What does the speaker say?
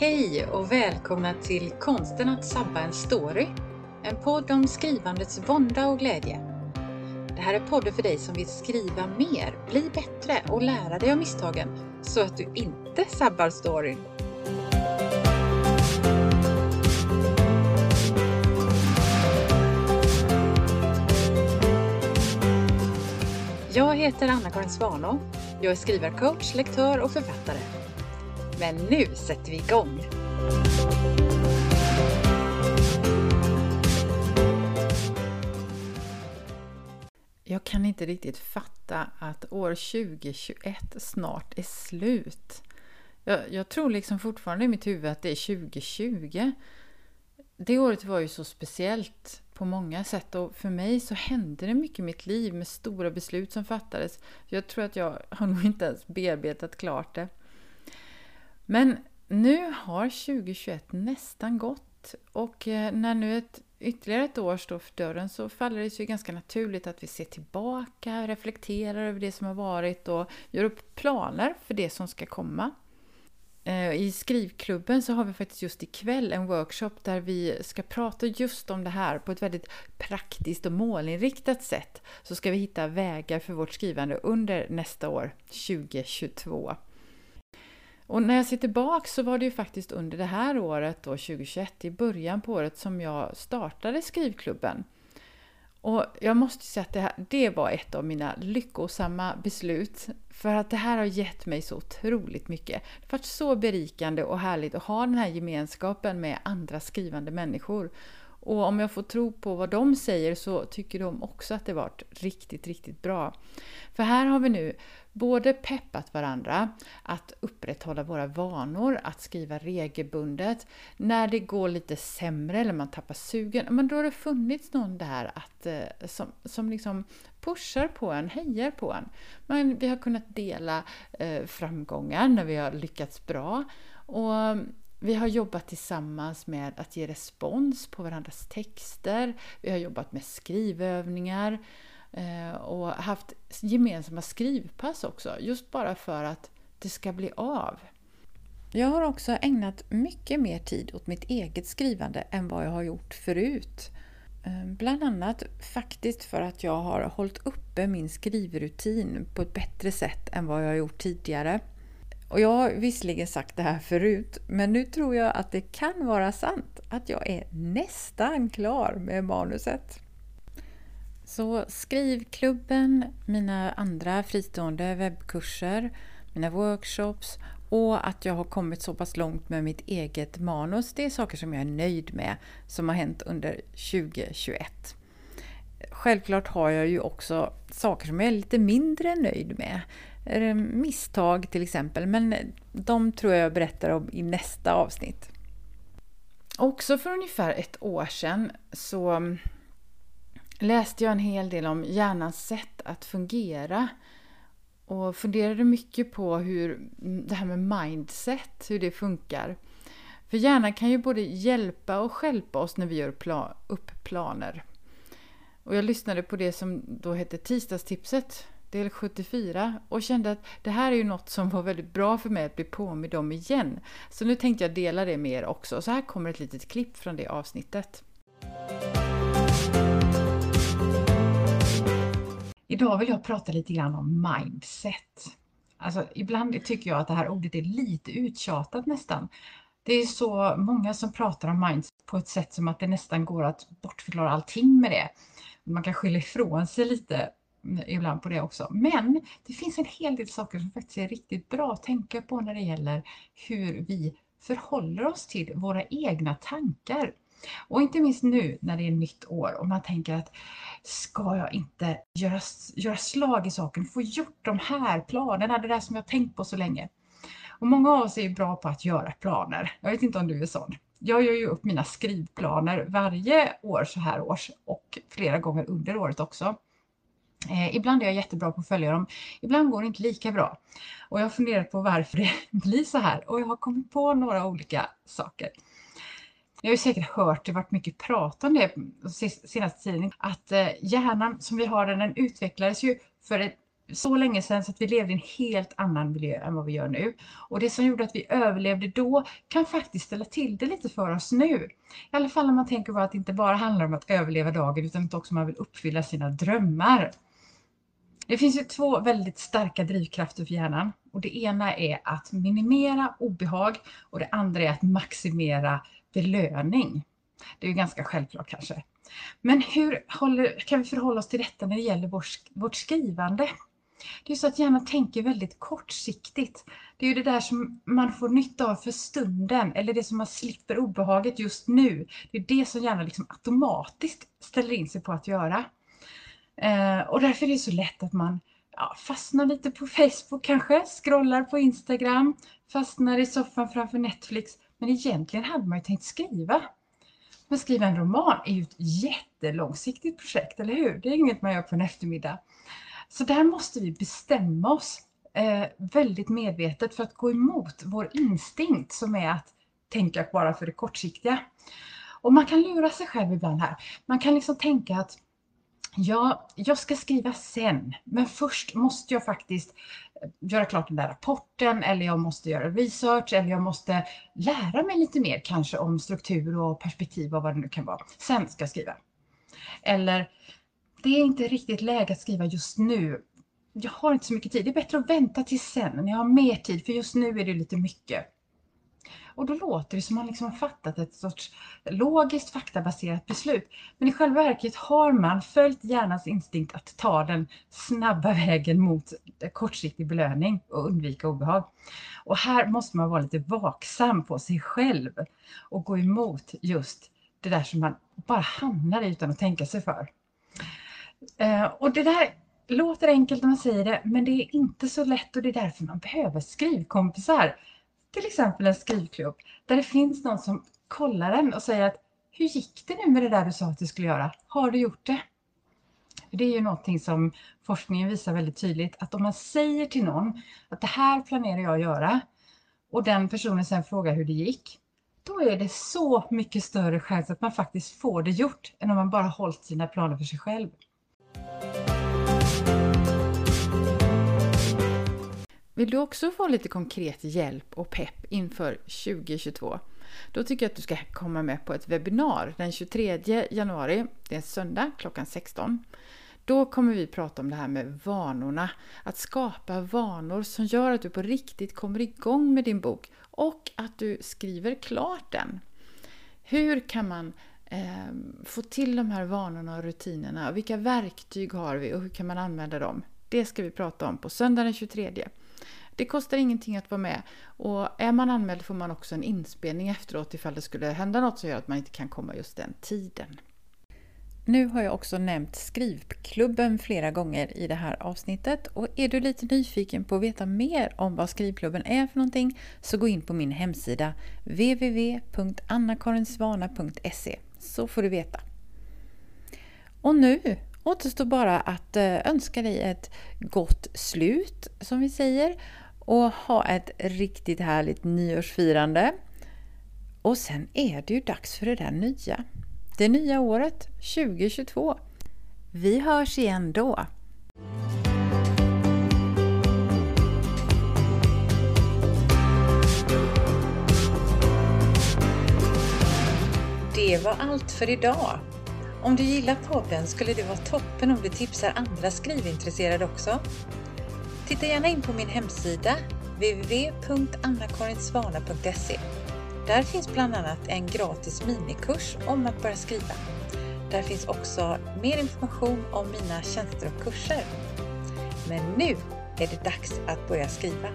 Hej och välkomna till Konsten att sabba en story. En podd om skrivandets vånda och glädje. Det här är podden för dig som vill skriva mer, bli bättre och lära dig av misstagen så att du inte sabbar storyn. Jag heter Anna-Karin Svanå. Jag är skrivarcoach, lektör och författare. Men nu sätter vi igång! Jag kan inte riktigt fatta att år 2021 snart är slut. Jag, jag, tror liksom fortfarande i mitt huvud att det är 2020. Det året var ju så speciellt på många sätt och för mig så hände det mycket i mitt liv med stora beslut som fattades. Jag tror att jag har nog inte ens bearbetat klart det. Men nu har 2021 nästan gått och eh, när nu ett, ytterligare ett år står för dörren så faller det sig ganska naturligt att vi ser tillbaka, reflekterar över det som har varit och gör upp planer för det som ska komma. Eh, I skrivklubben så har vi faktiskt just ikväll en workshop där vi ska prata just om det här på ett väldigt praktiskt och målinriktat sätt. Så ska vi hitta vägar för vårt skrivande under nästa år, 2022. Och när jag ser tillbaka så var det ju faktiskt under det här året, då 2021, i början på året som jag startade skrivklubben. Och jag måste säga att det, här, det var ett av mina lyckosamma beslut. För att det här har gett mig så otroligt mycket. Det har varit så berikande och härligt att ha den här gemenskapen med andra skrivande människor. Och om jag får tro på vad de säger så tycker de också att det varit riktigt, riktigt bra. För här har vi nu både peppat varandra att upprätthålla våra vanor, att skriva regelbundet. När det går lite sämre eller man tappar sugen, men då har det funnits någon där att, eh, som, som liksom pushar på en, hejar på en. Men vi har kunnat dela eh, framgångar när vi har lyckats bra. Och vi har jobbat tillsammans med att ge respons på varandras texter. Vi har jobbat med skrivövningar. Eh, och haft gemensamma skrivpass också, just bara för att det ska bli av. Jag har också ägnat mycket mer tid åt mitt eget skrivande än vad jag har gjort förut. Eh, bland annat faktiskt för att jag har hållit uppe min skrivrutin på ett bättre sätt än vad jag har gjort tidigare. Och jag har visserligen sagt det här förut, men nu tror jag att det kan vara sant att jag är nästan klar med manuset. Så skrivklubben, mina andra fristående webbkurser, mina workshops och att jag har kommit så pass långt med mitt eget manus, det är saker som jag är nöjd med som har hänt under 2021. Självklart har jag ju också saker som jag är lite mindre nöjd med. Misstag till exempel, men de tror jag jag berättar om i nästa avsnitt. Också för ungefär ett år sedan så läste jag en hel del om hjärnans sätt att fungera och funderade mycket på hur det här med mindset, hur det funkar. För hjärnan kan ju både hjälpa och skälpa oss när vi gör pla upp planer. Och jag lyssnade på det som då hette Tisdagstipset, del 74, och kände att det här är ju något som var väldigt bra för mig att bli påmind om igen. Så nu tänkte jag dela det med er också. Så här kommer ett litet klipp från det avsnittet. Idag vill jag prata lite grann om mindset. Alltså, ibland tycker jag att det här ordet är lite uttjatat nästan. Det är så många som pratar om mindset på ett sätt som att det nästan går att bortförklara allting med det. Man kan skylla ifrån sig lite ibland på det också. Men det finns en hel del saker som faktiskt är riktigt bra att tänka på när det gäller hur vi förhåller oss till våra egna tankar. Och inte minst nu när det är nytt år och man tänker att ska jag inte göra, göra slag i saken, få gjort de här planerna, det där som jag tänkt på så länge. Och många av oss är bra på att göra planer. Jag vet inte om du är sån. Jag gör ju upp mina skrivplaner varje år så här års och flera gånger under året också. Eh, ibland är jag jättebra på att följa dem, ibland går det inte lika bra. Och jag har funderat på varför det blir så här och jag har kommit på några olika saker. Ni har ju säkert hört, det varit mycket prat om det senaste tiden, att eh, hjärnan som vi har den, den utvecklades ju för så länge sedan så att vi levde i en helt annan miljö än vad vi gör nu. Och det som gjorde att vi överlevde då kan faktiskt ställa till det lite för oss nu. I alla fall när man tänker på att det inte bara handlar om att överleva dagen utan att också man vill uppfylla sina drömmar. Det finns ju två väldigt starka drivkrafter för hjärnan och det ena är att minimera obehag och det andra är att maximera belöning. Det är ju ganska självklart kanske. Men hur håller, kan vi förhålla oss till detta när det gäller vår, vårt skrivande? Det är så att hjärnan tänker väldigt kortsiktigt. Det är ju det där som man får nytta av för stunden eller det som man slipper obehaget just nu. Det är det som hjärnan liksom automatiskt ställer in sig på att göra. Eh, och därför är det så lätt att man ja, fastnar lite på Facebook kanske, scrollar på Instagram, fastnar i soffan framför Netflix. Men egentligen hade man ju tänkt skriva. Men skriva en roman är ju ett jättelångsiktigt projekt, eller hur? Det är inget man gör på en eftermiddag. Så där måste vi bestämma oss eh, väldigt medvetet för att gå emot vår instinkt som är att tänka bara för det kortsiktiga. Och man kan lura sig själv ibland här. Man kan liksom tänka att ja, jag ska skriva sen, men först måste jag faktiskt eh, göra klart den där rapporten eller jag måste göra research eller jag måste lära mig lite mer kanske om struktur och perspektiv och vad det nu kan vara. Sen ska jag skriva. Eller det är inte riktigt läge att skriva just nu. Jag har inte så mycket tid. Det är bättre att vänta till sen när jag har mer tid för just nu är det lite mycket. Och då låter det som att man liksom har fattat ett sorts logiskt faktabaserat beslut. Men i själva verket har man följt hjärnans instinkt att ta den snabba vägen mot kortsiktig belöning och undvika obehag. Och här måste man vara lite vaksam på sig själv och gå emot just det där som man bara hamnar i utan att tänka sig för. Eh, och det där låter enkelt när man säger det, men det är inte så lätt och det är därför man behöver skrivkompisar. Till exempel en skrivklubb där det finns någon som kollar en och säger att hur gick det nu med det där du sa att du skulle göra? Har du gjort det? Det är ju någonting som forskningen visar väldigt tydligt att om man säger till någon att det här planerar jag att göra och den personen sen frågar hur det gick, då är det så mycket större chans att man faktiskt får det gjort än om man bara hållit sina planer för sig själv. Vill du också få lite konkret hjälp och pepp inför 2022? Då tycker jag att du ska komma med på ett webbinar den 23 januari. Det är en söndag klockan 16. Då kommer vi prata om det här med vanorna. Att skapa vanor som gör att du på riktigt kommer igång med din bok och att du skriver klart den. Hur kan man eh, få till de här vanorna och rutinerna? Vilka verktyg har vi och hur kan man använda dem? Det ska vi prata om på söndag den 23. Det kostar ingenting att vara med och är man anmäld får man också en inspelning efteråt ifall det skulle hända något som gör att man inte kan komma just den tiden. Nu har jag också nämnt Skrivklubben flera gånger i det här avsnittet och är du lite nyfiken på att veta mer om vad Skrivklubben är för någonting så gå in på min hemsida www.annakarinsvana.se så får du veta. Och nu återstår bara att eh, önska dig ett gott slut som vi säger och ha ett riktigt härligt nyårsfirande. Och sen är det ju dags för det där nya. Det nya året 2022. Vi hörs igen då! Det var allt för idag. Om du gillar podden skulle det vara toppen om du tipsar andra skrivintresserade också. Titta gärna in på min hemsida www.annakarinsvana.se. Där finns bland annat en gratis minikurs om att börja skriva. Där finns också mer information om mina tjänster och kurser. Men nu är det dags att börja skriva.